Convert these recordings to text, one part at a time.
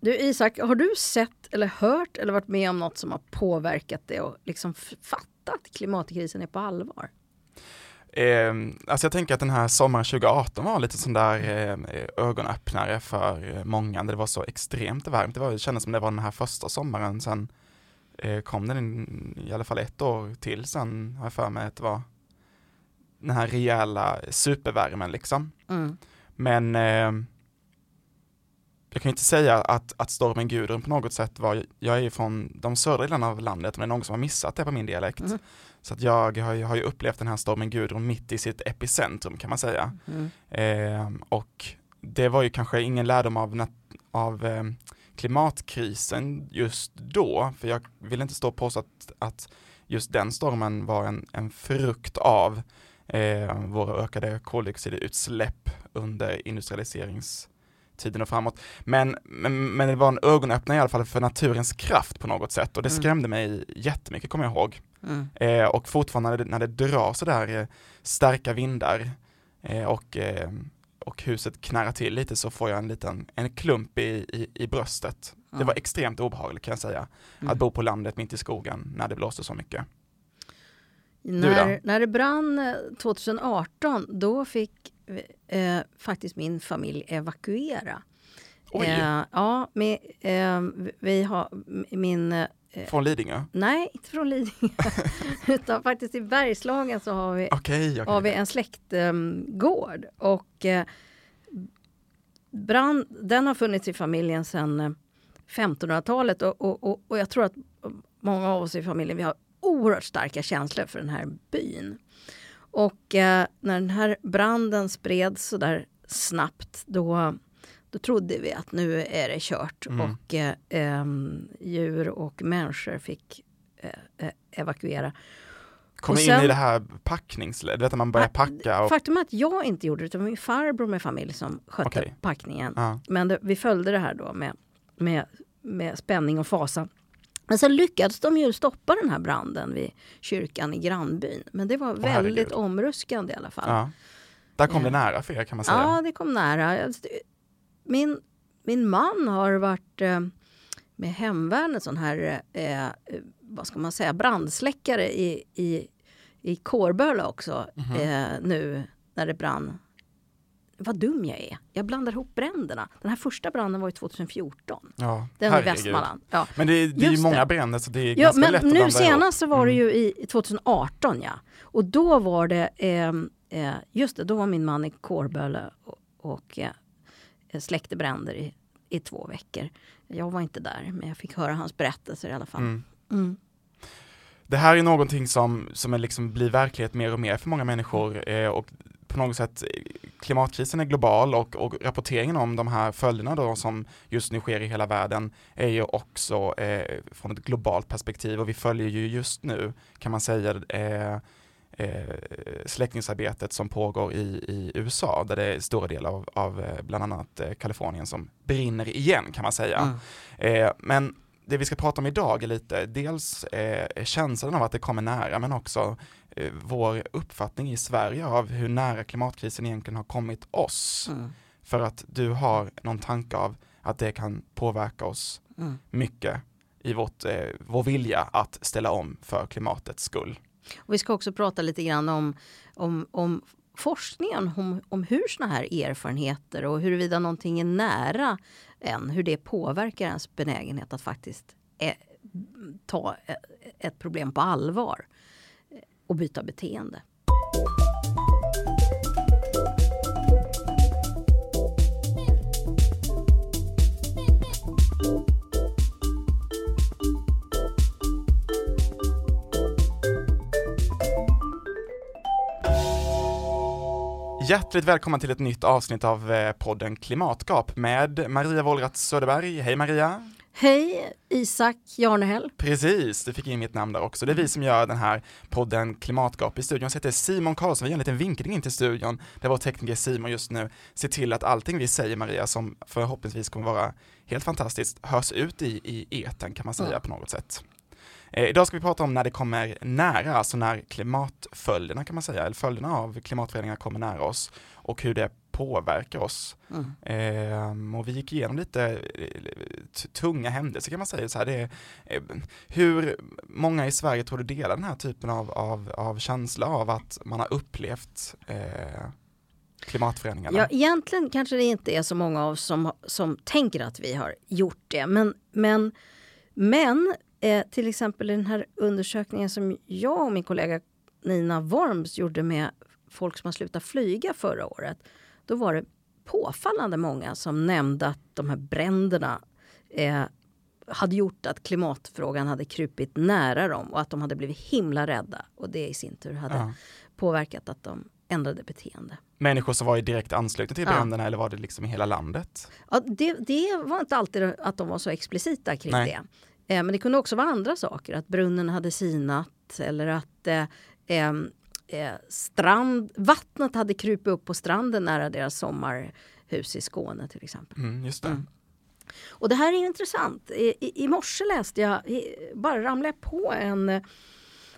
Du Isak, har du sett eller hört eller varit med om något som har påverkat dig och liksom fattat att klimatkrisen är på allvar? Eh, alltså jag tänker att den här sommaren 2018 var lite sån där eh, ögonöppnare för många. Det var så extremt varmt. Det, var, det kändes som det var den här första sommaren. Sen eh, kom den i alla fall ett år till sen, har jag för mig att det var den här rejäla supervärmen liksom. Mm. Men eh, jag kan inte säga att, att stormen Gudrun på något sätt var, jag är ju från de södra delarna av landet, men det är någon som har missat det på min dialekt. Mm. Så att jag har, har ju upplevt den här stormen Gudrun mitt i sitt epicentrum kan man säga. Mm. Eh, och det var ju kanske ingen lärdom av, av eh, klimatkrisen just då, för jag vill inte stå och påstå att, att just den stormen var en, en frukt av eh, våra ökade koldioxidutsläpp under industrialiseringstiden och framåt. Men, men, men det var en ögonöppnare i alla fall för naturens kraft på något sätt och det mm. skrämde mig jättemycket kommer jag ihåg. Mm. Eh, och fortfarande när det, när det drar sådär eh, starka vindar eh, och, eh, och huset knarrar till lite så får jag en liten en klump i, i, i bröstet. Mm. Det var extremt obehagligt kan jag säga, att bo på landet mitt i skogen när det blåste så mycket. När, när det brann 2018, eh, då fick eh, faktiskt min familj evakuera. Eh, ja, med, eh, vi har min... Eh, från Lidingö? Nej, inte från Lidingö. utan faktiskt i Bergslagen så har vi, okay, okay. Har vi en släktgård. och eh, brand, den har funnits i familjen sedan 1500-talet och, och, och, och jag tror att många av oss i familjen vi har oerhört starka känslor för den här byn. Och eh, när den här branden spreds så där snabbt då, då trodde vi att nu är det kört mm. och eh, eh, djur och människor fick eh, eh, evakuera. Kom in i det här packningsledet, vet man börjar packa? Och... Faktum är att jag inte gjorde det, var min farbror med familj som skötte okay. packningen. Ja. Men det, vi följde det här då med, med, med spänning och fasa. Men sen lyckades de ju stoppa den här branden vid kyrkan i grannbyn. Men det var väldigt herregud. omruskande i alla fall. Ja. Där kom det nära för er kan man säga. Ja, det kom nära. Min, min man har varit eh, med hemvärnet sån här, eh, vad ska man säga, brandsläckare i, i, i Kårböle också. Mm -hmm. eh, nu när det brann vad dum jag är. Jag blandar ihop bränderna. Den här första branden var ju 2014. Ja, Den i Västmanland. Ja. Men det, det är ju många bränder så det är ja, ganska men lätt att Nu senast så var det ju mm. i 2018 ja. Och då var det, eh, eh, just det, då var min man i Kårböle och, och eh, släckte bränder i, i två veckor. Jag var inte där, men jag fick höra hans berättelser i alla fall. Mm. Mm. Det här är någonting som, som är liksom blir verklighet mer och mer för många människor eh, och på något sätt klimatkrisen är global och, och, rapporteringen om de här följderna då som just nu sker i hela världen är ju också eh, från ett globalt perspektiv och vi följer ju just nu kan man säga eh, eh, släckningsarbetet som pågår i, i USA där det är stora delar av, av eh, bland annat eh, Kalifornien som brinner igen kan man säga. Mm. Men det vi ska prata om idag är lite dels eh, känslan av att det kommer nära men också vår uppfattning i Sverige av hur nära klimatkrisen egentligen har kommit oss. Mm. För att du har någon tanke av att det kan påverka oss mm. mycket i vårt, eh, vår vilja att ställa om för klimatets skull. Och vi ska också prata lite grann om, om, om forskningen om, om hur såna här erfarenheter och huruvida någonting är nära en, hur det påverkar ens benägenhet att faktiskt ä, ta ett problem på allvar och byta beteende. Hjärtligt välkomna till ett nytt avsnitt av eh, podden Klimatgap med Maria Wollratz Söderberg. Hej Maria! Hej Isak Jarnehäll. Precis, du fick in mitt namn där också. Det är vi som gör den här podden Klimatgap i studion. Så heter Simon Karlsson, vi gör en liten vinkling in till studion där vår tekniker Simon just nu ser till att allting vi säger Maria, som förhoppningsvis kommer vara helt fantastiskt, hörs ut i, i eten kan man säga mm. på något sätt. Eh, idag ska vi prata om när det kommer nära, alltså när klimatföljderna kan man säga, eller följderna av klimatförändringar kommer nära oss och hur det påverkar oss. Mm. Eh, och vi gick igenom lite eh, tunga händelser kan man säga. Så här, det, eh, hur många i Sverige tror du delar den här typen av, av, av känsla av att man har upplevt eh, klimatförändringarna? Ja, egentligen kanske det inte är så många av oss som, som tänker att vi har gjort det. Men, men, men eh, till exempel i den här undersökningen som jag och min kollega Nina Worms gjorde med folk som har slutat flyga förra året. Då var det påfallande många som nämnde att de här bränderna eh, hade gjort att klimatfrågan hade krupit nära dem och att de hade blivit himla rädda. Och det i sin tur hade Ja. påverkat att de ändrade beteende. Människor som var i direkt anslutning till Ja. bränderna eller var det liksom i hela landet? Ja, det, det var inte alltid att de var så explicita kring Nej. det. Eh, men det kunde också vara andra saker. Att brunnen hade sinat eller att eh, eh, strand, vattnet hade krupit upp på stranden nära deras sommarhus i Skåne till exempel. Mm, just det. Mm. Och det här är intressant. I, i, i morse läste jag, i, bara ramlade jag på en,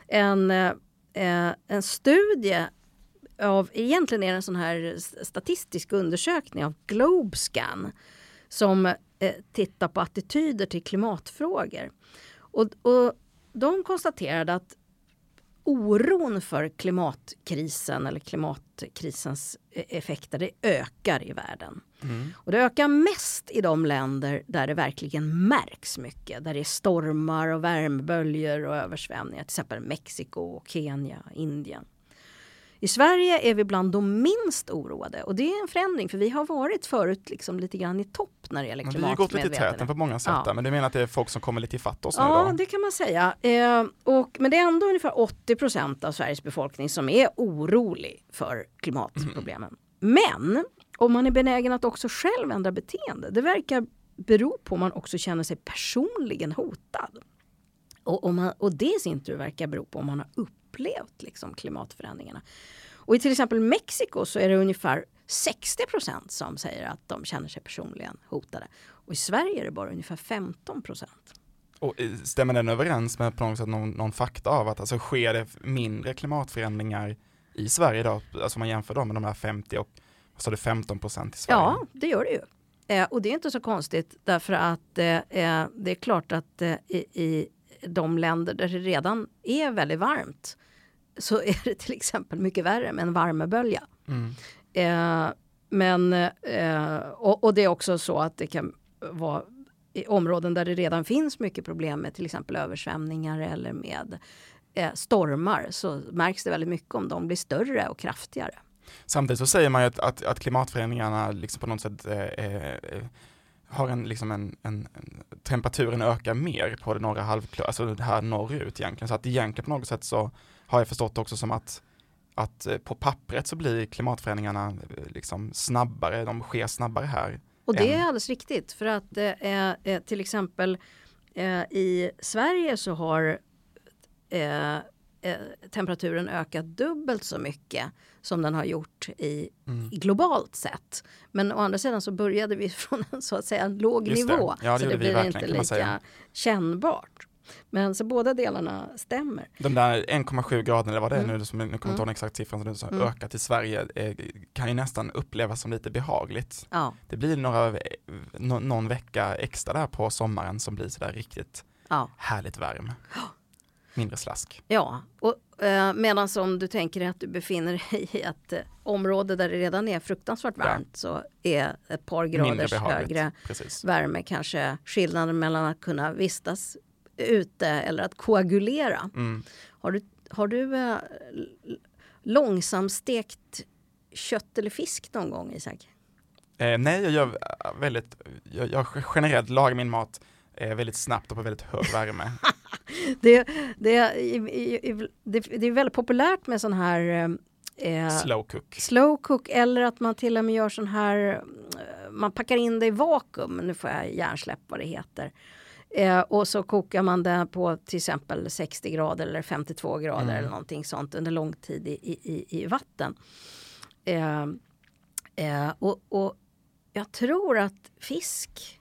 en, eh, en studie av, egentligen är det en sån här statistisk undersökning av Globescan som eh, tittar på attityder till klimatfrågor. Och, och de konstaterade att oron för klimatkrisen eller klimatkrisens eh, effekter det ökar i världen. Mm. Och det ökar mest i de länder där det verkligen märks mycket. Där det är stormar och värmeböljor och översvämningar. Till exempel Mexiko, och Kenya, Indien. I Sverige är vi bland de minst oroade och det är en förändring för vi har varit förut liksom lite grann i topp när det gäller Men vi har gått lite i täten på många sätt Ja. där, men du menar att det är folk som kommer lite ifatt oss nu Ja, då? det kan man säga. Eh, och, men det är ändå ungefär 80 procent av Sveriges befolkning som är orolig för klimatproblemen. Men om man är benägen att också själv ändra beteende, det verkar bero på om man också känner sig personligen hotad. Och, om man, och det i sin tur verkar bero på om man har upplevt liksom, klimatförändringarna. Och i till exempel Mexiko så är det ungefär 60 procent som säger att de känner sig personligen hotade. Och i Sverige är det bara ungefär 15 procent. Och eh, stämmer den överens med på något sätt någon, någon fakta av att alltså sker det mindre klimatförändringar i Sverige idag? Alltså om man jämför dem med de här 50 och vad sa du 15 procent i Sverige? Ja, det gör det ju. Eh, och det är inte så konstigt därför att eh, eh, det är klart att eh, i, i de länder där det redan är väldigt varmt så är det till exempel mycket värre med en värmebölja. Mm. Eh, men, eh, och, och det är också så att det kan vara i områden där det redan finns mycket problem med till exempel översvämningar eller med eh, stormar så märks det väldigt mycket om de blir större och kraftigare. Samtidigt så säger man ju att, att, att klimatförändringarna liksom på något sätt eh, eh, har en, liksom en, en, en, temperaturen ökar mer på det norra halvklotet, alltså det här norrut egentligen. Så att egentligen på något sätt så har jag förstått också som att, att eh, på pappret så blir klimatförändringarna eh, liksom snabbare, de sker snabbare här. Och det än- är alldeles riktigt för att eh, eh, till exempel eh, i Sverige så har eh, eh, temperaturen ökat dubbelt så mycket som den har gjort i, Mm. globalt sett. Men å andra sidan så började vi från en så att säga låg Just det. nivå. Ja, det så det blir inte lika kännbart. Men så båda delarna stämmer. De där 1,7 grader eller vad det är Mm. nu, som, nu kommer jag inte ihåg den exakta siffran, som sa, Mm. ökat i Sverige eh, kan ju nästan upplevas som lite behagligt. Ja, Det blir några, eh, nå- någon vecka extra där på sommaren som blir sådär riktigt ja. härligt varm. Mindre slask. Ja, och eh, medan om du tänker dig att du befinner dig i ett eh, område där det redan är fruktansvärt Ja. varmt så är ett par graders behagligt. högre Precis. värme kanske skillnaden mellan att kunna vistas ute eller att koagulera. Mm. Har du, har du eh, långsamstekt kött eller fisk någon gång Isak? Eh, nej, jag gör eh, väldigt, jag, jag generellt lagar min mat eh, väldigt snabbt och på väldigt hög värme. Det, det, det, det är väldigt populärt med sån här eh, Slow cook. slow cook eller att man till och med gör sån här, eh, man packar in det i vakuum, nu får jag hjärnsläpp vad det heter. Eh, och så kokar man det på till exempel 60 grader eller 52 grader Mm. eller någonting sånt under lång tid i, i, i, i vatten. Eh, eh, och, och jag tror att fisk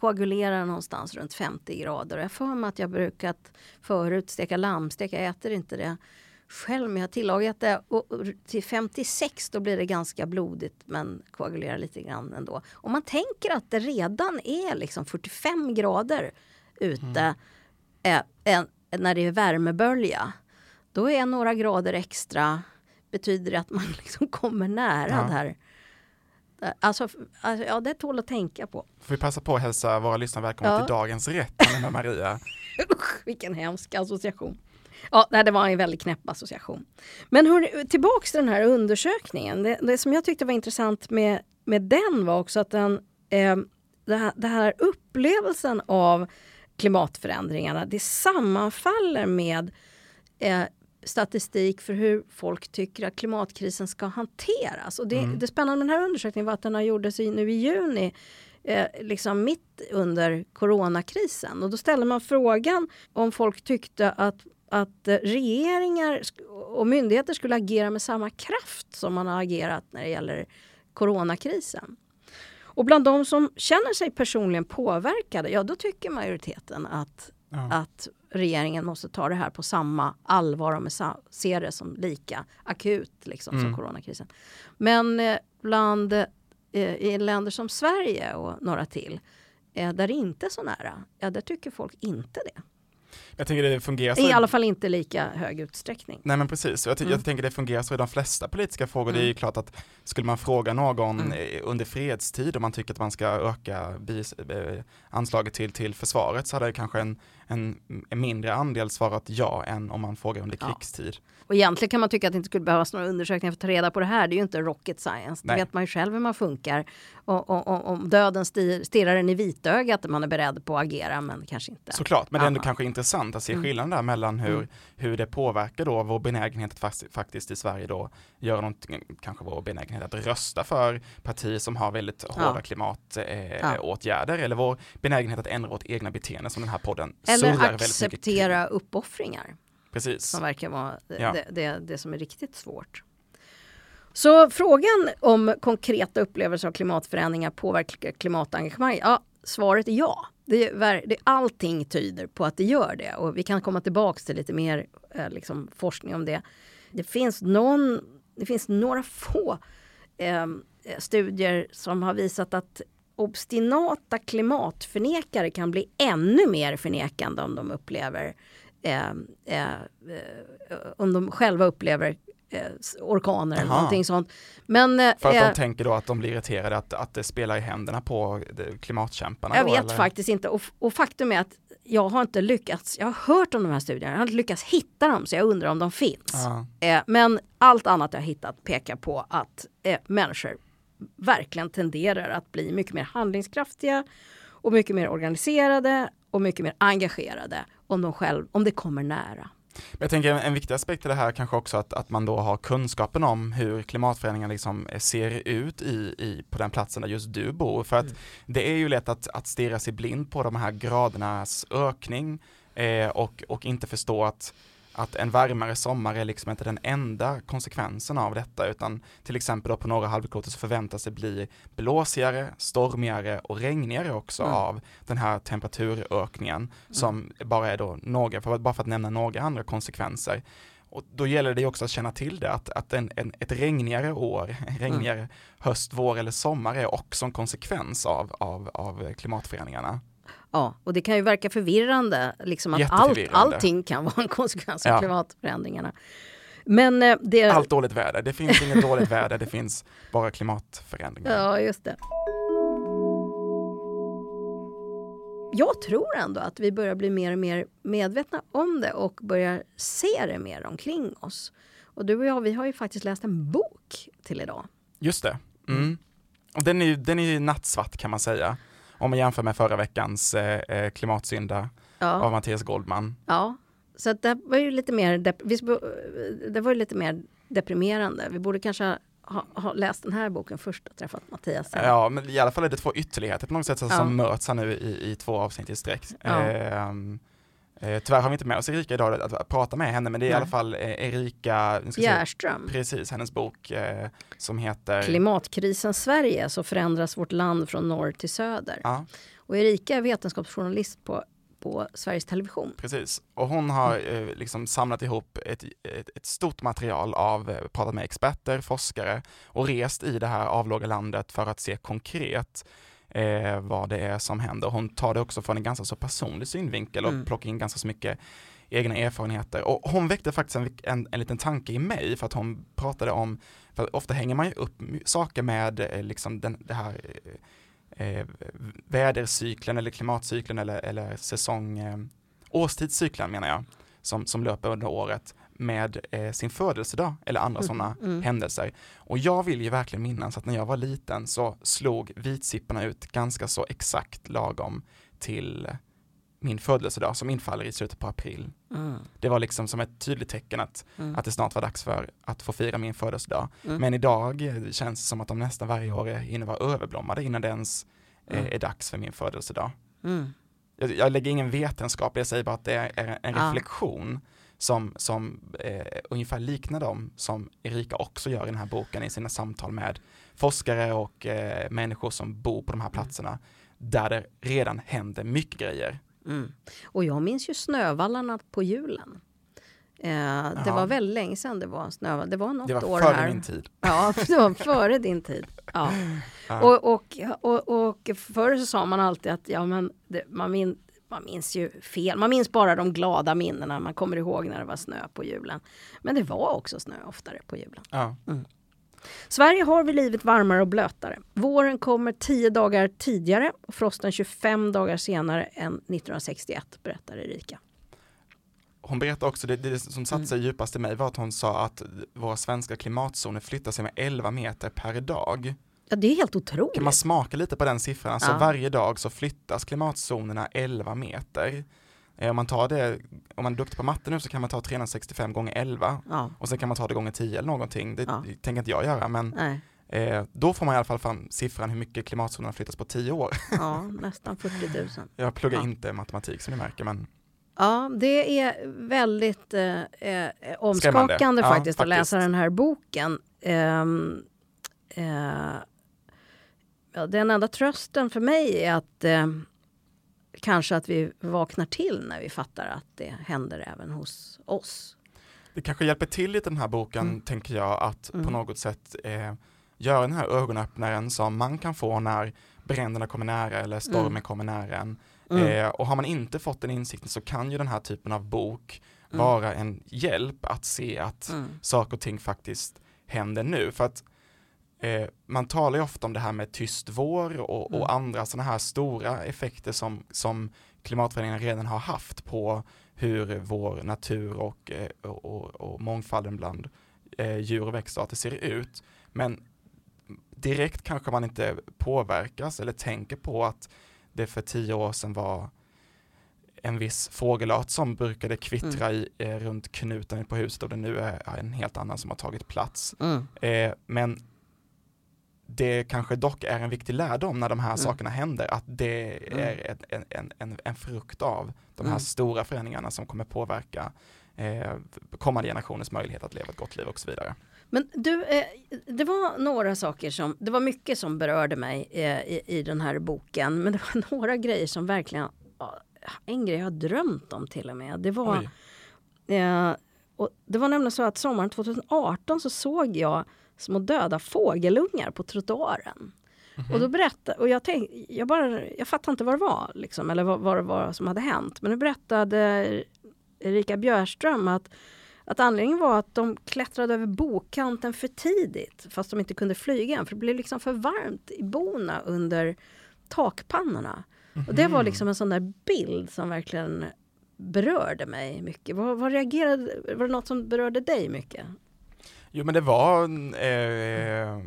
koagulerar någonstans runt 50 grader. Jag för mig att jag brukat förut steka lammstek, jag äter inte det själv men jag har tillagat det och till 56 då blir det ganska blodigt men koagulerar lite grann ändå. Om man tänker att det redan är liksom 45 grader ute eh, eh, när det är värmebölja. Då är några grader extra betyder det att man liksom kommer nära Ja. det här. Alltså, alltså, ja, det tål att tänka på. Får vi passa på att hälsa våra lyssnare välkomna Ja. till dagens rätt, Anna Maria. Usch, vilken hemsk association. Ja, det var en väldigt knäpp association. Men hur, tillbaks till den här undersökningen. Det, det som jag tyckte var intressant med, med den var också att den, eh, det, här, det här upplevelsen av klimatförändringarna, det sammanfaller med eh, statistik för hur folk tycker att klimatkrisen ska hanteras. Och det, det spännande med den här undersökningen var att den har gjordes nu i juni eh, liksom mitt under coronakrisen. Och då ställde man frågan om folk tyckte att, att regeringar och myndigheter skulle agera med samma kraft som man har agerat när det gäller coronakrisen. Och bland de som känner sig personligen påverkade, ja då tycker majoriteten att, Ja. att regeringen måste ta det här på samma allvar och med se det som lika akut liksom, som Mm. coronakrisen. Men eh, bland eh, i länder som Sverige och några till, eh, där det inte är så nära, ja där tycker folk inte det. Jag tänker det fungerar så I alla fall inte lika hög utsträckning. Nej men precis, jag, Mm. jag tänker det fungerar så i de flesta politiska frågor. Det är ju Mm. klart att skulle man fråga någon Mm. under fredstid om man tycker att man ska öka bis, eh, anslaget till, till försvaret så hade det kanske en, en, en mindre andel svarat ja än om man frågar under Ja. krigstid. Och egentligen kan man tycka att det inte skulle behövas några undersökningar för att ta reda på det här. Det är ju inte rocket science. Det vet man ju själv hur man funkar. Och, och, och, om döden stir, stirrar en i vitögat, man är beredd på att agera men kanske inte. Såklart, men det är ändå Ja. kanske intressant att se Mm. skillnaden där mellan hur, Mm. hur det påverkar då vår benägenhet att faktiskt i Sverige då göra någonting, kanske vår benägenhet att rösta för partier som har väldigt Ja. hårda klimatåtgärder eh, Ja. eller vår benägenhet att ändra vårt egna beteende som den här podden Eller acceptera uppoffringar. Precis. Som verkar vara Ja. det, det, det som är riktigt svårt. Så frågan om konkreta upplevelser av klimatförändringar påverkar klimatengagemang? Ja, svaret är ja. Det, är det, allting tyder på att det gör det och vi kan komma tillbaks till lite mer eh, liksom, forskning om det. Det finns, någon, det finns några få eh, studier som har visat att obstinata klimatförnekare kan bli ännu mer förnekande om de upplever ehm, eh, eh, om de själva upplever eh, orkaner eller Aha. någonting sånt. Men eh, För att eh, de tänker då att de blir irriterade att, att det spelar i händerna på klimatkämparna? jag då, vet eller? faktiskt inte och, och faktum är att jag har inte lyckats, jag har hört om de här studierna, jag har inte lyckats hitta dem så jag undrar om de finns. Eh, men allt annat jag hittat pekar på att eh, människor verkligen tenderar att bli mycket mer handlingskraftiga och mycket mer organiserade och mycket mer engagerade om, de själv, om det kommer nära. Men Jag tänker en, en viktig aspekt i det här kanske också att, att man då har kunskapen om hur klimatförändringar liksom eh, ser ut i, i, på den platsen där just du bor. För att Mm. det är ju lätt att, att stirra sig blind på de här gradernas ökning eh, och, och inte förstå att, att en varmare sommar är liksom inte den enda konsekvensen av detta utan till exempel på norra halvklotet så förväntas det bli blåsigare, stormigare och regnigare också Mm. av den här temperaturökningen som bara är då några, för, bara för att nämna några andra konsekvenser. Och då gäller det också att känna till det, att, att en, en, ett regnigare år, en regnigare höst, vår eller sommar är också en konsekvens av, av, av klimatförändringarna. Ja, och det kan ju verka förvirrande, liksom att allt, allting kan vara en konsekvens av Ja. klimatförändringarna. Men eh, det... Allt dåligt väder, det finns inget dåligt väder, det finns bara klimatförändringar. Ja, just det. Jag tror ändå att vi börjar bli mer och mer medvetna om det och börjar se det mer omkring oss. Och du och jag, vi har ju faktiskt läst en bok till idag. Just det. Mm. Och den är ju den är nattsvart kan man säga. Om man jämför med förra veckans eh, eh, klimatsynda av Ja, Mattias Goldman. ja. så att det var ju lite mer, sp- det var ju lite mer deprimerande. Vi borde kanske ha, ha läst den här boken först och träffat Mattias sen. Ja, men i alla fall är det två ytterligheter på något sätt som Ja. möts här nu i, i två avsnitt i sträck. Ja. Ehm, eh, tyvärr har vi inte med oss Erika idag att, att prata med henne, men det är i Nej. alla fall eh, Erika, se, Bjärström. precis, hennes bok eh, som heter Klimatkrisen Sverige så förändras vårt land från norr till söder. Ja, Och Erika är vetenskapsjournalist på på Sveriges Television. Precis, och hon har eh, liksom samlat ihop ett, ett, ett, stort material av, eh, pratat med experter, forskare och rest i det här avlåga landet för att se konkret eh, vad det är som händer. Hon tar det också från en ganska så personlig synvinkel och mm. plockar in ganska så mycket egna erfarenheter. Och hon väckte faktiskt en, en, en liten tanke i mig för att hon pratade om, för ofta hänger man ju upp saker med eh, liksom den, det här eh, eh, vädercykeln eller klimatcykeln eller, eller säsong, eh, årstidscykeln menar jag, som, som löper under året med eh, sin födelsedag eller andra mm. sådana mm. händelser. Och jag vill ju verkligen minnas att när jag var liten så slog vitsipporna ut ganska så exakt lagom till min födelsedag som infaller i slutet på april. Mm. Det var liksom som ett tydligt tecken att, mm. att det snart var dags för att få fira min födelsedag. Mm. Men idag känns det som att de nästan varje år hinner vara överblommade innan det ens eh, är dags för min födelsedag. Mm. Jag, jag, lägger ingen vetenskap, jag säger bara att det är en reflektion som, som eh, ungefär liknar dem som Erika också gör i den här boken i sina samtal med forskare och eh, människor som bor på de här platserna där det redan händer mycket grejer. Mm. Och jag minns ju Snövallarna på julen. Eh, det var väldigt länge sedan det var snö. Det var något det var år före här. min tid. Ja, det var före din tid. Ja. ja. Och, och, och, och förr så sa man alltid att ja, men det, man, min, man minns ju fel. Man minns bara de glada minnena. Man kommer ihåg när det var snö på julen. Men det var också snö oftare på julen. Ja. Mm. Sverige har vi livet varmare och blötare. Våren kommer 10 dagar tidigare och frosten 25 dagar senare än 1961, berättar Erika. Hon berättar också, det, det som satte sig mm. djupast i mig var att hon sa att våra svenska klimatzoner flyttar sig med 11 meter per dag. Ja, det är helt otroligt. Kan man smaka lite på den siffran? Alltså ja. varje dag så flyttas klimatzonerna 11 meter. Eh, om man tar det, om man är duktig på matte nu så kan man ta 365 gånger 11 ja. och sen kan man ta det gånger 10 eller någonting. Det ja. tänker inte jag göra men eh, då får man i alla fall fram siffran hur mycket klimatzonerna flyttas på 10 år. Ja, nästan 40 000. Jag pluggar ja. inte matematik som ni märker men Ja, det är väldigt eh, eh omskakande faktiskt, faktiskt, att läsa den här boken. Um, uh, ja, den enda trösten för mig är att uh, kanske att vi vaknar till när vi fattar att det händer även hos oss. Det kanske hjälper till i den här boken, mm. tänker jag, att mm. på något sätt eh, göra den här ögonöppnaren som man kan få när bränderna kommer nära eller stormen mm. kommer nära en. Mm. Eh, och har man inte fått den insikten så kan ju den här typen av bok mm. vara en hjälp att se att mm. saker och ting faktiskt händer nu. För att Eh, man talar ju ofta om det här med tyst vår och, mm. och andra sådana här stora effekter som, som klimatförändringen redan har haft på hur vår natur och, eh, och, och, och mångfalden bland eh, djur och växtarter ser ut. Men direkt kanske man inte påverkas eller tänker på att det för tio år sedan var en viss fågelart som brukade kvittra mm. i, eh, runt knuten på huset och det nu är en helt annan som har tagit plats. Mm. Eh, men det kanske dock är en viktig lärdom när de här mm. sakerna händer, att det mm. är en, en, en, en, frukt av de här mm. stora förändringarna som kommer påverka eh, kommande generationers möjlighet att leva ett gott liv och så vidare. Men du, eh, det var några saker som, det var mycket som berörde mig eh, i, i den här boken, men det var några grejer som verkligen, en grej jag har drömt om till och med, det var eh, och det var nämligen så att sommaren 2018 så såg jag små döda fågelungar på trottoaren. Mm -hmm. Och då berättade, och jag, tänk, jag, bara, jag fattade inte vad det var, liksom, eller vad, vad det var som hade hänt. Men nu berättade Erika Björström att, att anledningen var att de klättrade över bokanten för tidigt, fast de inte kunde flyga än, för det blev liksom för varmt i bona under takpannorna. Mm -hmm. Och det var liksom en sån där bild som verkligen berörde mig mycket. Vad, vad reagerade, var det något som berörde dig mycket? Jo men det var, eh,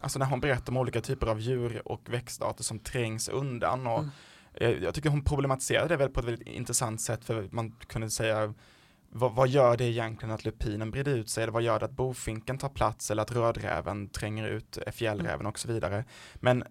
alltså när hon berättar om olika typer av djur och växtarter som trängs undan och mm. eh, jag tycker hon problematiserade det väl på ett väldigt intressant sätt för man kunde säga vad, vad, gör det egentligen att lupinen breder ut sig eller vad gör det att bofinken tar plats eller att rödräven tränger ut fjällräven och så vidare. Men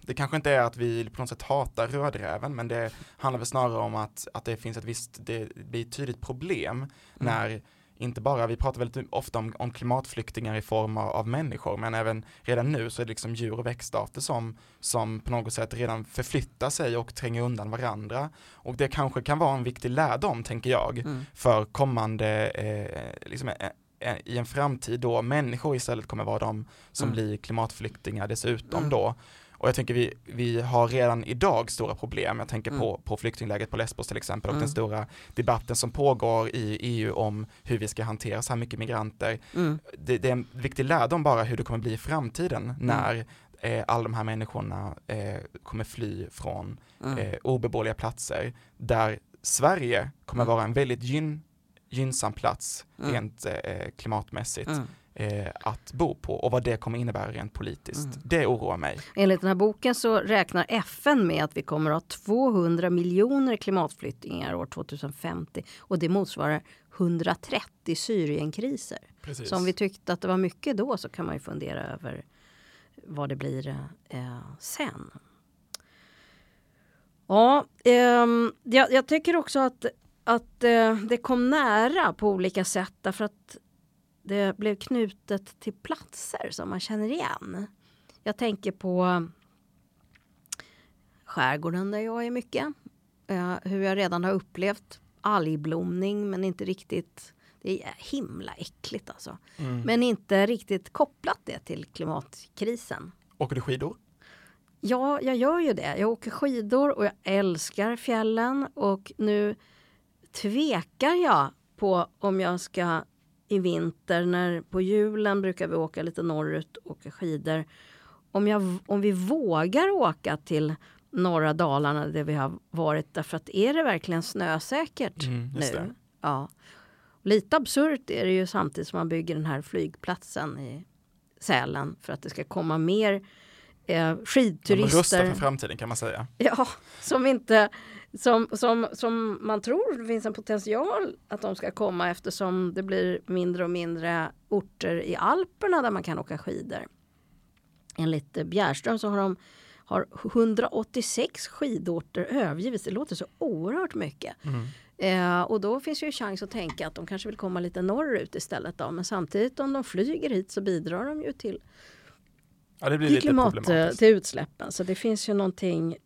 det kanske inte är att vi på något sätt hatar rödräven men det handlar väl snarare om att, att det finns ett visst, det blir ett tydligt problem mm. när inte bara, vi pratar väldigt ofta om, om klimatflyktingar i form av, människor, men även redan nu så är det liksom djur och växtarter som, som på något sätt redan förflyttar sig och tränger undan varandra. Och det kanske kan vara en viktig lärdom, tänker jag, mm. för kommande, eh, liksom, eh, eh, i en framtid då människor istället kommer vara de som mm. blir klimatflyktingar dessutom mm. då. Och jag tänker vi, vi har redan idag stora problem. Jag tänker mm. på, på flyktingläget på Lesbos till exempel och mm. den stora debatten som pågår i EU om hur vi ska hantera så här mycket migranter. Mm. Det, det, är en viktig lärdom bara hur det kommer bli i framtiden mm. när eh, alla de här människorna eh, kommer fly från mm. eh, obeboeliga platser där Sverige kommer mm. vara en väldigt gynn, gynnsam plats rent eh, klimatmässigt eh, att bo på och vad det kommer innebära rent politiskt. Mm. Det oroar mig. Enligt den här boken så räknar FN med att vi kommer att ha 200 miljoner klimatflyktingar år 2050 och det motsvarar 130 Syrienkriser. Precis. Så om vi tyckte att det var mycket då så kan man ju fundera över vad det blir eh, sen. Ja, eh, jag, jag, tycker också att, att eh, det kom nära på olika sätt därför att det blev knutet till platser som man känner igen. Jag tänker på skärgården där jag är mycket. Uh, hur jag redan har upplevt algblomning men inte riktigt det är himla äckligt alltså. Mm. Men inte riktigt kopplat det till klimatkrisen. Åker du skidor? Ja, jag gör ju det. Jag åker skidor och jag älskar fjällen och nu tvekar jag på om jag ska i vinter när på julen brukar vi åka lite norrut och åka skidor. Om, jag, om vi vågar åka till norra Dalarna där vi har varit därför att är det verkligen snösäkert mm, nu? Ja. Lite absurt är det ju samtidigt som man bygger den här flygplatsen i Sälen för att det ska komma mer eh, skidturister. De rustar för framtiden kan man säga. Ja, som inte som, som, som man tror det finns en potential att de ska komma eftersom det blir mindre och mindre orter i Alperna där man kan åka skidor. Enligt Bjärström så har de har 186 skidorter övergivits. Det låter så oerhört mycket. Mm. Eh, och då finns ju chans att tänka att de kanske vill komma lite norrut istället. Då. Men samtidigt om de flyger hit så bidrar de ju till, ja, det blir till klimat, till utsläppen. Så det finns ju någonting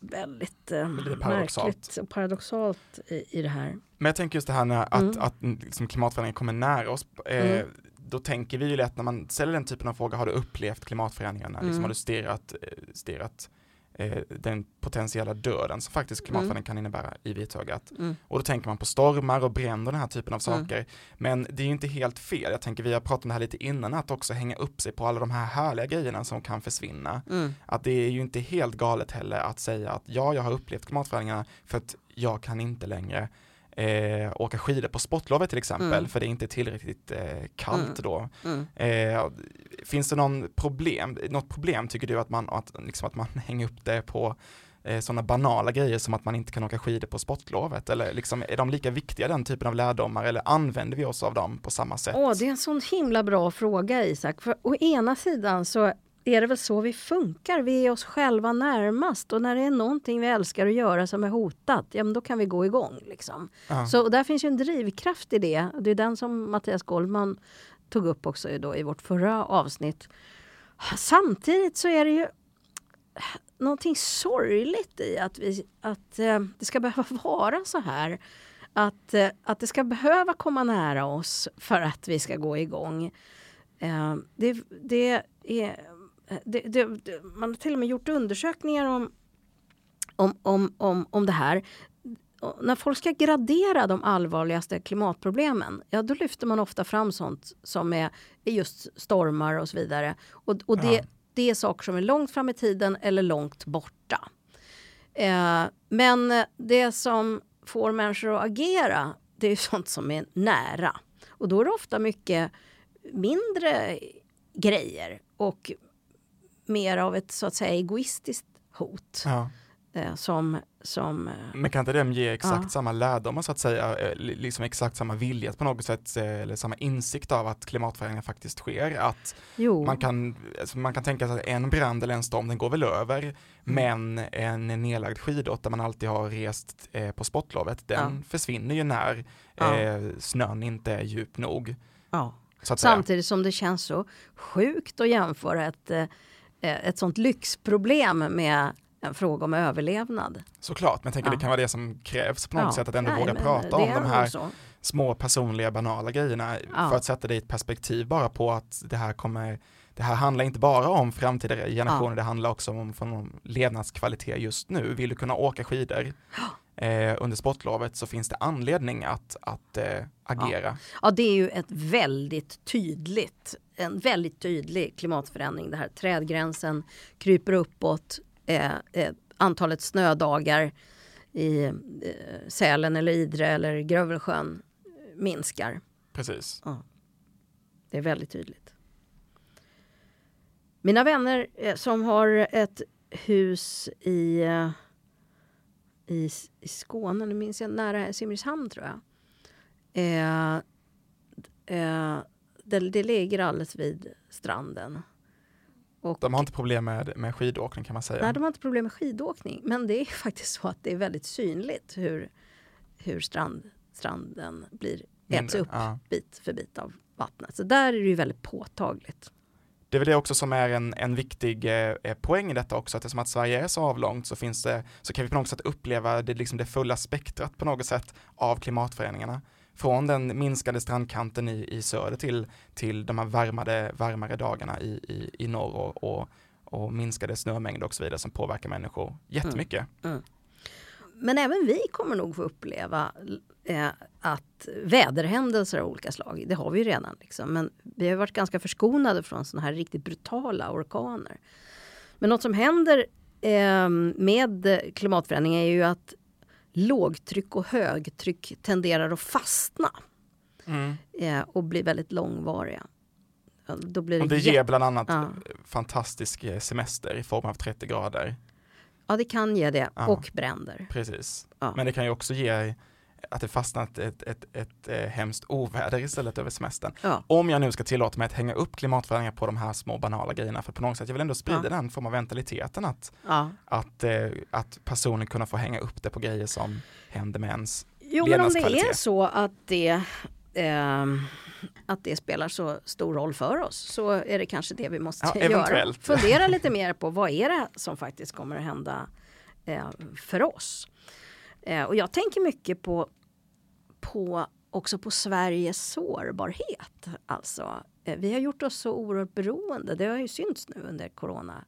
väldigt eh, märkligt och paradoxalt i, i det här. Men jag tänker just det här när att, mm. att liksom klimatförändringen kommer nära oss. Eh, mm. Då tänker vi ju lätt när man ställer den typen av fråga, har du upplevt klimatförändringarna? Liksom, mm. Liksom, har du stirrat, eh, stirrat eh, den potentiella döden som faktiskt mm. klimatförändring kan innebära i vitögat. Mm. Och då tänker man på stormar och bränder och den här typen av mm. saker. Mm. Men det är ju inte helt fel. Jag tänker vi har pratat om det här lite innan, att också hänga upp sig på alla de här härliga grejerna som kan försvinna. Mm. Att det är ju inte helt galet heller att säga att ja, jag har upplevt klimatförändringarna för att jag kan inte längre eh, åka skidor på sportlovet till exempel, mm. för det är inte tillräckligt eh, kallt mm. då. Mm. Eh, finns det någon problem, något problem tycker du att man, att, liksom att man hänger upp det på eh, sådana banala grejer som att man inte kan åka skidor på sportlovet? Eller liksom, är de lika viktiga den typen av lärdomar eller använder vi oss av dem på samma sätt? Åh, det är en sån himla bra fråga Isak. För å ena sidan så är det väl så vi funkar. Vi är oss själva närmast och när det är någonting vi älskar att göra som är hotat, ja men då kan vi gå igång. Liksom. Ja. Så där finns ju en drivkraft i det. Det är den som Mattias Goldman tog upp också då i vårt förra avsnitt. Samtidigt så är det ju någonting sorgligt i att, vi, att eh, det ska behöva vara så här. Att, eh, att det ska behöva komma nära oss för att vi ska gå igång. Eh, det, det är Eh, det, det, man har till och med gjort undersökningar om, om, om, om, om det här. när folk ska gradera de allvarligaste klimatproblemen, ja då lyfter man ofta fram sånt som är, just stormar och så vidare. Och, och det, ja. det är saker som är långt fram i tiden eller långt borta. Eh, men det som får människor att agera, det är sånt som är nära. Och då är det ofta mycket mindre grejer och mer av ett så att säga egoistiskt hot. Ja. Eh, som, som... Men kan inte de ge exakt Ja. samma lärdomar så att säga, eh, li- liksom exakt samma vilja på något sätt, eh, eller samma insikt av att klimatförändringar faktiskt sker? Att Jo, man kan, alltså man kan tänka sig att en brand eller en storm, den går väl över, Mm. men en nedlagd skidort där man alltid har rest eh, på sportlovet, den Ja. försvinner ju när Ja. eh, snön inte är djup nog. Samtidigt som det känns så sjukt att jämföra ett, eh, ett sånt lyxproblem med en fråga om överlevnad. Såklart, men jag tänker Ja. det kan vara det som krävs på något sätt, att ändå nej, våga prata om de här så. små personliga banala grejerna Ja. för att sätta det i ett perspektiv bara på att det här kommer det här handlar inte bara om framtida generationer, det handlar också om, om levnadskvalitet just nu. Vill du kunna åka skidor eh, under sportlovet så finns det anledning att, att eh, agera. Ja, det är ju ett väldigt tydligt, en väldigt tydlig klimatförändring. Det här trädgränsen kryper uppåt, eh, eh, antalet snödagar i eh, Sälen eller Idre eller Grövelsjön minskar. Precis. Det är väldigt tydligt. Mina vänner eh, som har ett hus i, eh, i, i Skåne, nu minns jag, nära Simrishamn tror jag. Eh, eh, det, det ligger alldeles vid stranden. Och, De har inte problem med, med skidåkning kan man säga. Nej, de har inte problem med skidåkning. Men det är faktiskt så att det är väldigt synligt hur, hur strand, stranden blir äts upp ja. bit för bit av vattnet. Så där är det ju väldigt påtagligt. Det är väl det också som är en, en viktig eh, poäng i detta också, att eftersom att Sverige är så avlångt så finns det, så kan vi på något sätt uppleva det, liksom det fulla spektrat på något sätt av klimatförändringarna. Från den minskade strandkanten i, i söder till, till de här varmare, varmare dagarna i, i, i norr och, och, och minskade snömängder och så vidare som påverkar människor jättemycket. Men även vi kommer nog få uppleva eh, att väderhändelser av olika slag, det har vi ju redan. Liksom, men vi har varit ganska förskonade från sådana här riktigt brutala orkaner. Men något som händer eh, med klimatförändring är ju att lågtryck och högtryck tenderar att fastna Mm. eh, och bli väldigt långvariga. Då blir det, Och det ger bland annat Ja. fantastisk eh, semester i form av 30 grader. ja, det kan ge det. Ja. Och bränder. Precis. Ja. Men det kan ju också ge att det fastnat ett, ett, ett, ett hemskt oväder istället över semestern. Ja. Om jag nu ska tillåta mig att hänga upp klimatförändringar på de här små banala grejerna, för på något sätt, jag vill ändå sprida Ja. den form av mentaliteten att, Ja. att, eh, att personen kunna få hänga upp det på grejer som händer med ens. Jo, men om det är så att det, ehm, att det spelar så stor roll för oss så är det kanske det vi måste Ja, göra. Fundera lite mer på vad är det som faktiskt kommer att hända eh, för oss. Eh, och jag tänker mycket på, på också på Sveriges sårbarhet. Alltså, eh, vi har gjort oss så oerhört beroende. Det har ju synts nu under coronakrisen.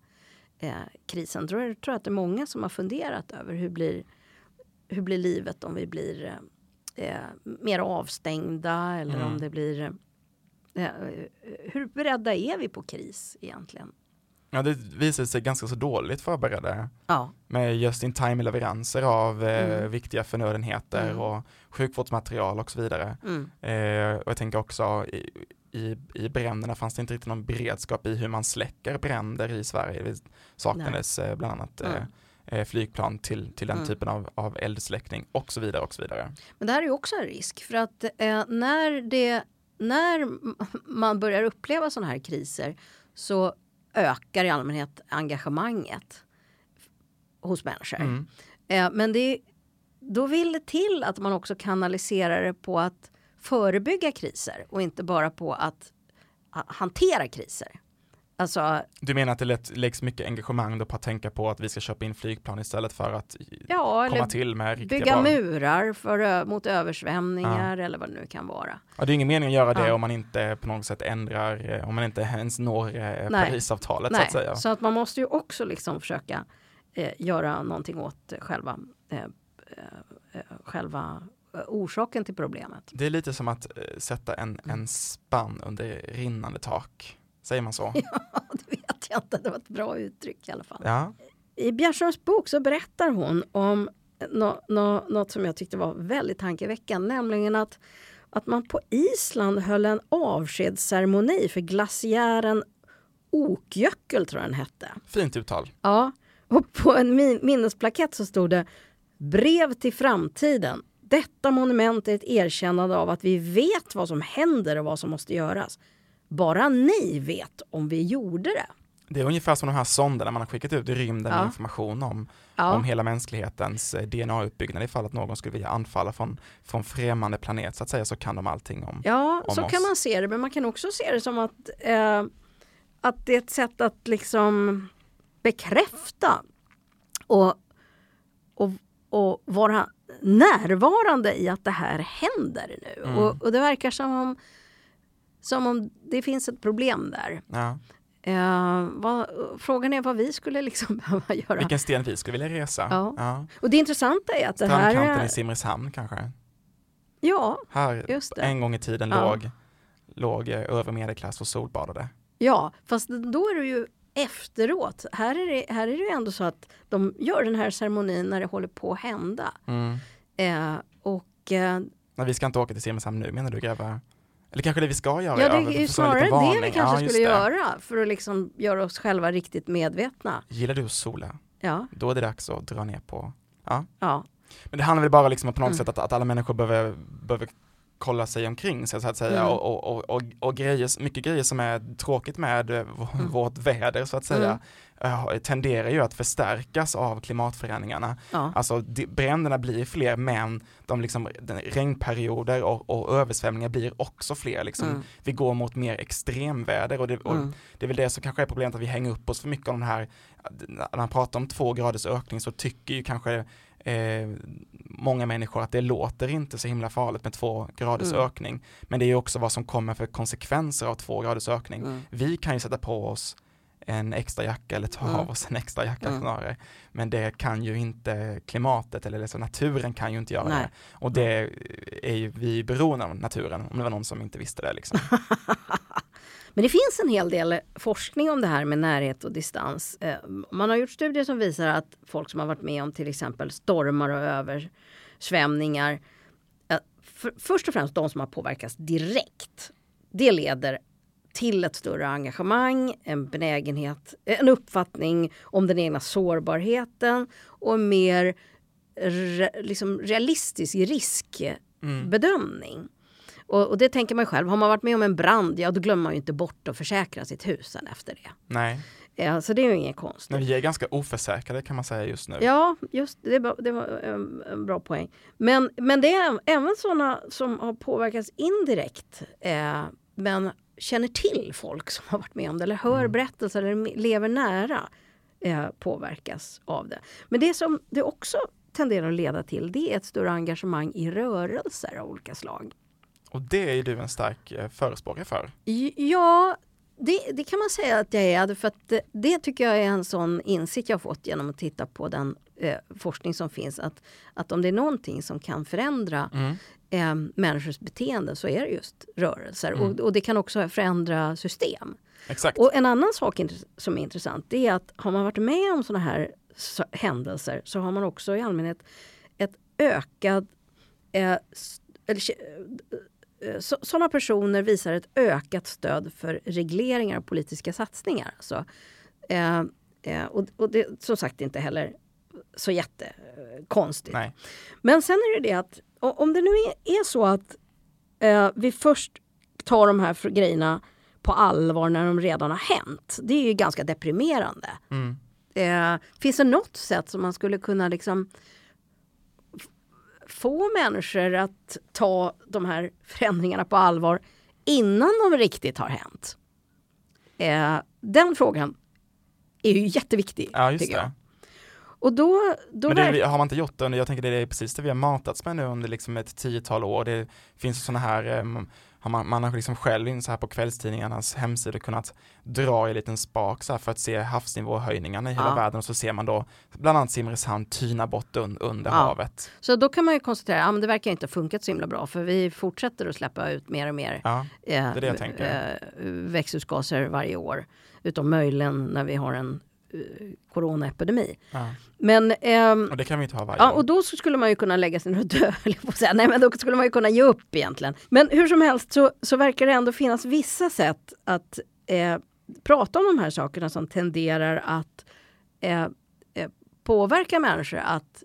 Eh, jag tror, tror att det är många som har funderat över hur blir, hur blir livet om vi blir eh, mer avstängda eller Mm. om det blir eh, hur beredda är vi på kris egentligen? Ja, det visar sig ganska så dåligt förberedda Ja, med just in time leveranser av eh, Mm. viktiga förnödenheter Mm. och sjukvårdsmaterial och så vidare. mm. Eh, och jag tänker också i, i, i bränderna fanns det inte riktigt någon beredskap i hur man släcker bränder i Sverige. Det saknades eh, bland annat eh, Mm. eh, flygplan till, till den Mm. typen av, av eldsläckning och så vidare och så vidare. Men det här är ju också en risk för att eh, när, det, när man börjar uppleva sådana här kriser så ökar i allmänhet engagemanget hos människor. Mm. Eh, men det, då vill det till att man också kanaliserar det på att förebygga kriser och inte bara på att ha- hantera kriser. Alltså, Du menar att det lätt, läggs mycket engagemang då på att tänka på att vi ska köpa in flygplan istället för att ja, komma till med riktiga bygga bra... murar för, mot översvämningar eller vad det nu kan vara. Ja, det är ingen mening att göra det Ja. om man inte på något sätt ändrar, eh, om man inte ens når eh, Nej. Parisavtalet så Nej, att säga. så att man måste ju också liksom försöka eh, göra någonting åt själva, eh, eh, själva orsaken till problemet. Det är lite som att sätta en, Mm. en spann under rinnande tak. Säger man så? Ja, det vet jag inte, det var ett bra uttryck i alla fall. Ja. I Bjärströms bok så berättar hon om nå, nå, något som jag tyckte var väldigt tankeväckande, nämligen att, att man på Island höll en avskedsceremoni för glaciären Okjökull, tror jag den hette. Fint uttal. Ja, och på en min- minnesplakett så stod det Brev till framtiden. Detta monument är ett erkännande av att vi vet vad som händer och vad som måste göras. Bara ni vet om vi gjorde det. Det är ungefär som de här sonderna man har skickat ut i rymden Ja. med information om, Ja. om hela mänsklighetens eh, DNA-uppbyggnad. Ifall att någon skulle vilja anfalla från, från främmande planet så att säga så kan de allting om. Ja, om så oss. kan man se det. Men man kan också se det som att, eh, att det är ett sätt att liksom bekräfta och, och, och vara närvarande i att det här händer nu. Mm. Och, och det verkar som om, som om det finns ett problem där. Ja. Eh, vad, frågan är vad vi skulle liksom behöva göra. Vilken sten vi skulle vilja resa. Ja. Och det intressanta är att det Strandkanten här... i Simrishamn kanske. Ja, Här Just det. en gång i tiden Ja. låg, låg eh, övre medelklass och solbadade. Ja, fast då är det ju efteråt. Här är det, här är det ändå så att de gör den här ceremonin när det håller på att hända. Mm. Eh, och eh, Men vi ska inte åka till Simrishamn nu menar du grabbar? Eller kanske det vi ska göra? ja, det är ju snarare det vi kanske Ja, skulle göra för att liksom göra oss själva riktigt medvetna. Gillar du att sola? Ja, Då är det dags att dra ner på. ja, Men det handlar väl bara liksom om på något Mm. sätt att, att alla människor behöver, behöver kolla sig omkring så att säga Mm. och, och, och, och, grejer, mycket grejer som är tråkigt med eh, Mm. vårt väder så att säga Mm. eh, tenderar ju att förstärkas av klimatförändringarna. ja. Alltså de, bränderna blir fler men de liksom, regnperioder och, och översvämningar blir också fler. Liksom. Mm. Vi går mot mer extremväder och, det, och Mm. det är väl det som kanske är problemet att vi hänger upp oss för mycket om den här, när man pratar om två graders ökning så tycker ju kanske eh, många människor att det låter inte så himla farligt med två graders Mm. ökning. Men det är ju också vad som kommer för konsekvenser av två graders ökning. Mm. Vi kan ju sätta på oss en extra jacka eller ta Mm. av oss en extra jacka Mm. snarare. Men det kan ju inte klimatet eller liksom naturen kan ju inte göra Nej. det. Och det är ju vi beroende av naturen, om det var någon som inte visste det liksom. Men det finns en hel del forskning om det här med närhet och distans. Eh, man har gjort studier som visar att folk som har varit med om till exempel stormar och översvämningar. Eh, för, först och främst de som har påverkats direkt. Det leder till ett större engagemang, en benägenhet, en uppfattning om den egna sårbarheten och en mer re, liksom realistisk riskbedömning. Mm. Och, och det tänker man ju själv, har man varit med om en brand, ja då glömmer man ju inte bort att försäkra sitt hus sen efter det. Nej, Ja, så det är ju inget konstigt. men vi är ganska oförsäkrade kan man säga just nu. Ja, just det, det var en, en bra poäng. Men, men det är även sådana som har påverkats indirekt eh, men känner till folk som har varit med om det eller hör Mm. berättelser eller lever nära eh, påverkas av det. Men det som det också tenderar att leda till det är ett större engagemang i rörelser av olika slag. Och det är ju du en stark eh, förespråkare för. Ja, det, det kan man säga att jag är. För att det, det tycker jag är en sån insikt jag fått genom att titta på den eh, forskning som finns. Att, att om det är någonting som kan förändra Mm. eh, människors beteende så är det just rörelser. Mm. Och, och det kan också förändra system. Exakt. Och en annan sak som är intressant det är att har man varit med om sådana här händelser så har man också i allmänhet ett ökad eh, eller, sådana personer visar ett ökat stöd för regleringar och politiska satsningar. Alltså, eh, eh, och, och det som sagt inte heller så jättekonstigt. Nej. Men sen är det det att om det nu är, är så att eh, vi först tar de här grejerna på allvar när de redan har hänt. Det är ju ganska deprimerande. Mm. Eh, finns det något sätt som man skulle kunna liksom få människor att ta de här förändringarna på allvar innan de riktigt har hänt? Eh, den frågan är ju jätteviktig. Ja, just jag. det. Och då, då Men det, har man inte gjort det jag tänker det är precis det vi har matats med nu under liksom ett tiotal år. Det finns sådana här, eh, har man, man har liksom själv in så här på kvällstidningarnas hemsidor kunnat dra i en liten spak så här för att se havsnivåhöjningarna i hela Ja. världen och så ser man då bland annat Simrishamn tyna bort un, under Ja. havet. Så då kan man ju konstatera att ja, men det verkar inte ha funkat så himla bra för vi fortsätter att släppa ut mer och mer Ja, eh, det är det jag tänker. eh, växthusgaser varje år. Utom möjligen när vi har en eh, coronaepidemi. ja. Men ehm, Och det kan vi inte ha varje Ja, år. och då skulle man ju kunna lägga sig ner och dö, säga. Nej, men då skulle man ju kunna ge upp egentligen. Men hur som helst så, så verkar det ändå finnas vissa sätt att eh, prata om de här sakerna som tenderar att eh, eh, påverka människor att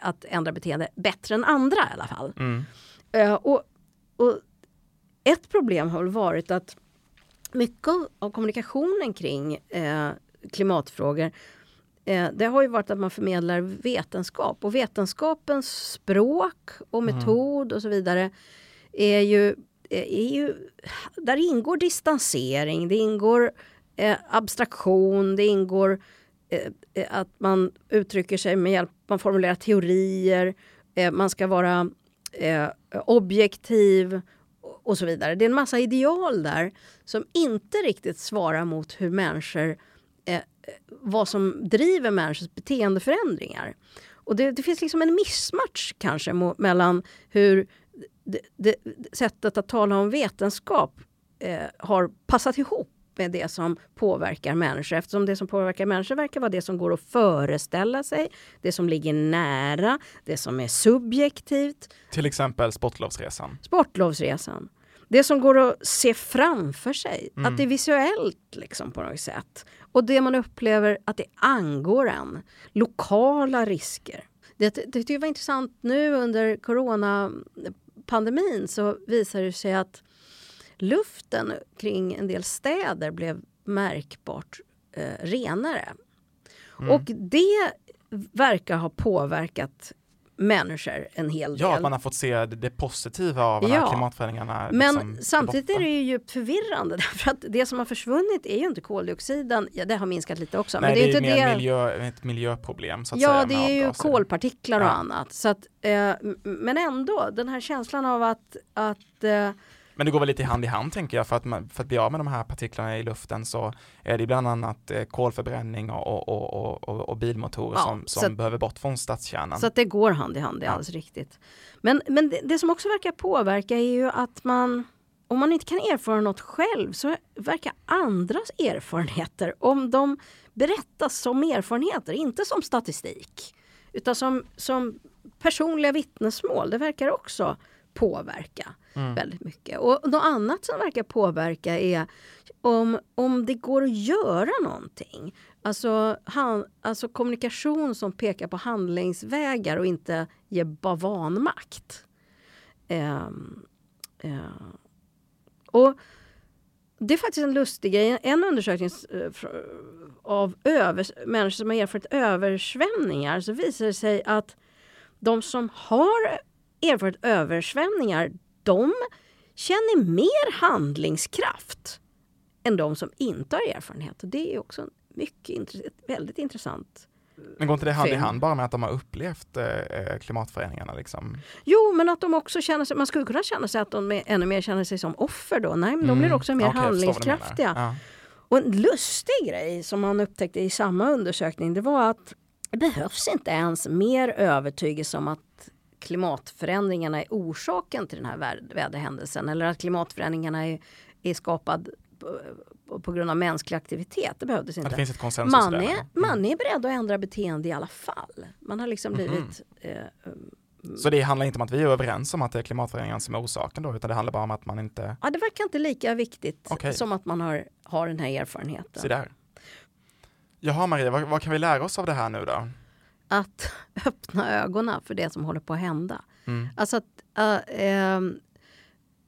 att ändra beteende bättre än andra i alla fall. Mm. Eh, och, och ett problem har varit att mycket av kommunikationen kring eh, klimatfrågor eh, det har ju varit att man förmedlar vetenskap och vetenskapens språk och Mm. metod och så vidare är ju, är ju där ingår distansering, det ingår eh, abstraktion, det ingår eh, eh, att man uttrycker sig med hjälp, man formulerar teorier, eh, man ska vara eh, objektiv och- och så vidare. Det är en massa ideal där som inte riktigt svarar mot hur människor, eh, vad som driver människors beteendeförändringar. Och det, det finns liksom en missmatch kanske mellan hur det, det, sättet att tala om vetenskap eh, har passat ihop med det som påverkar människor eftersom det som påverkar människor verkar vara det som går att föreställa sig, det som ligger nära, det som är subjektivt, Till exempel Sportlovsresan. sportlovsresan. Det som går att se framför sig, Mm. att det är visuellt liksom på något sätt. Och det man upplever att det angår en. Lokala risker. Det, det tyckte jag var intressant nu under coronapandemin så visade det sig att luften kring en del städer blev märkbart eh, renare. Mm. Och det verkar ha påverkat människor en hel del. Ja, att man har fått se det, det positiva av Ja. klimatförändringarna. Men liksom, samtidigt är det ju djupt förvirrande därför att det som har försvunnit är ju inte koldioxiden. Ja, det har minskat lite också. Nej, men det är ju inte mer det. Miljö, ett miljöproblem så att Ja, säga. det är ju kolpartiklar och Ja. annat. Så att, eh, men ändå, den här känslan av att, att eh, Men det går väl lite hand i hand tänker jag för att, man, för att bli av med de här partiklarna i luften så är det bland annat eh, kolförbränning och, och, och, och, bilmotorer Ja, som, som att- behöver bort från stadskärnan. Så att det går hand i hand, det är Ja. alldeles riktigt. Men, men det, det som också verkar påverka är ju att man om man inte kan erfara något själv så verkar andras erfarenheter, om de berättas som erfarenheter, inte som statistik, utan som, som personliga vittnesmål, det verkar också påverka Mm. väldigt mycket. Och något annat som verkar påverka är om, om det går att göra någonting. Alltså, han, alltså kommunikation som pekar på handlingsvägar och inte ger bara vanmakt. Ehm, eh, och det är faktiskt en lustig grej. En undersökning eh, av över, människor som har erfarit översvämningar så visar det sig att de som har erfarit översvämningar de känner mer handlingskraft än de som inte har erfarenhet. Och det är också en mycket intress- ett väldigt intressant. Men går inte det hand i hand bara med att de har upplevt eh, klimatförändringarna liksom? Jo, men att de också känner sig, man skulle kunna känna sig att de är, ännu mer känner sig som offer då. Nej, men de blir Mm. också mer menar. handlingskraftiga. Ja. Och en lustig grej som man upptäckte i samma undersökning det var att det behövs inte ens mer övertygelse om att klimatförändringarna är orsaken till den här väderhändelsen eller att klimatförändringarna är, är skapad på, på grund av mänsklig aktivitet. Det behövdes inte. det Man är, Mm. man är beredd att ändra beteende i alla fall. Man har liksom Mhm. blivit eh, Så det handlar inte om att vi är överens om att det är klimatförändringarna som är orsaken då, utan det handlar bara om att man inte, Ja, det verkar inte lika viktigt Okej. som att man har, har den här erfarenheten. se där. Jaha Maria, vad, vad kan vi lära oss av det här nu då? Att öppna ögonen för det som håller på att hända. Mm. Alltså att, äh, ehm,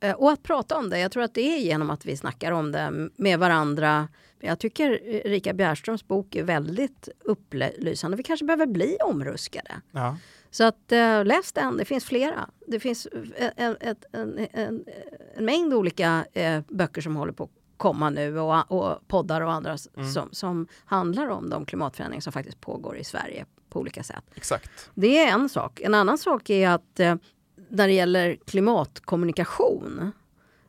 eh, och att prata om det. Jag tror att det är genom att vi snackar om det med varandra. Jag tycker Rika Bjärströms bok är väldigt upplysande. Vi kanske behöver bli omruskade. Ja. Så att eh, läs den, det finns flera. Det finns en, en, ett- en, en, en mängd olika eh, böcker som håller på komma nu och, och poddar och andra Mm. som, som handlar om de klimatförändringar som faktiskt pågår i Sverige på olika sätt. Exakt. Det är en sak. En annan sak är att eh, när det gäller klimatkommunikation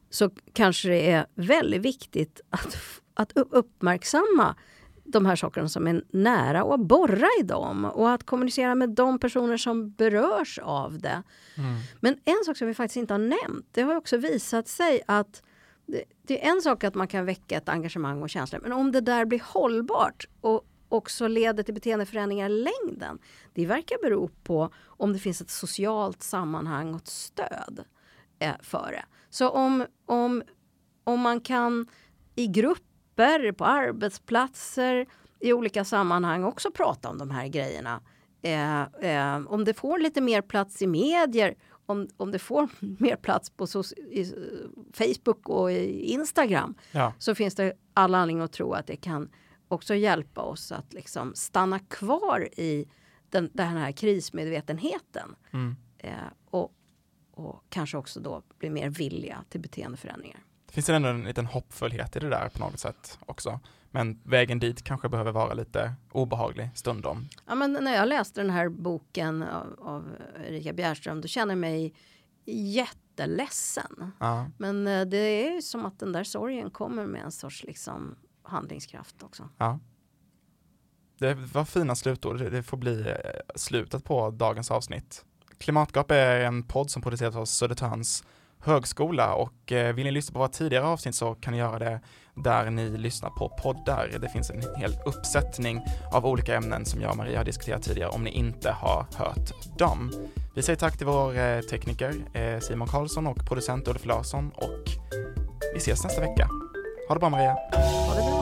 så kanske det är väldigt viktigt att, att uppmärksamma de här sakerna som är nära och borra i dem och att kommunicera med de personer som berörs av det. Mm. Men en sak som vi faktiskt inte har nämnt, det har också visat sig att det, det är en sak att man kan väcka ett engagemang och känslor, men om det där blir hållbart och också leder till beteendeförändringar i längden, det verkar bero på om det finns ett socialt sammanhang och ett stöd eh, för det. Så om, om, om man kan i grupper, på arbetsplatser, i olika sammanhang också prata om de här grejerna Eh, eh, om det får lite mer plats i medier, om, om det får mer plats på i, Facebook och Instagram ja. så finns det all anledning att tro att det kan också hjälpa oss att liksom stanna kvar i den, den här krismedvetenheten. Mm. Eh, och, och kanske också då bli mer villiga till beteendeförändringar. Det finns ändå en liten hoppfullhet i det där på något sätt också. Men vägen dit kanske behöver vara lite obehaglig stundom. Ja, men när jag läste den här boken av, av Erika Bjärström, då kände jag mig jätteledsen. Ja. Men eh, det är ju som att den där sorgen kommer med en sorts liksom handlingskraft också. Ja. Det var fina slutord. Det får bli eh, slutet på dagens avsnitt. Klimatgap är en podd som produceras av Södertörns högskola och eh, vill ni lyssna på våra tidigare avsnitt så kan ni göra det där ni lyssnar på poddar. Det finns en hel uppsättning av olika ämnen som jag och Maria har diskuterat tidigare om ni inte har hört dem. Vi säger tack till vår eh, tekniker Simon Karlsson och producent Ulf Larsson och vi ses nästa vecka. Ha det bra Maria. Ha det bra.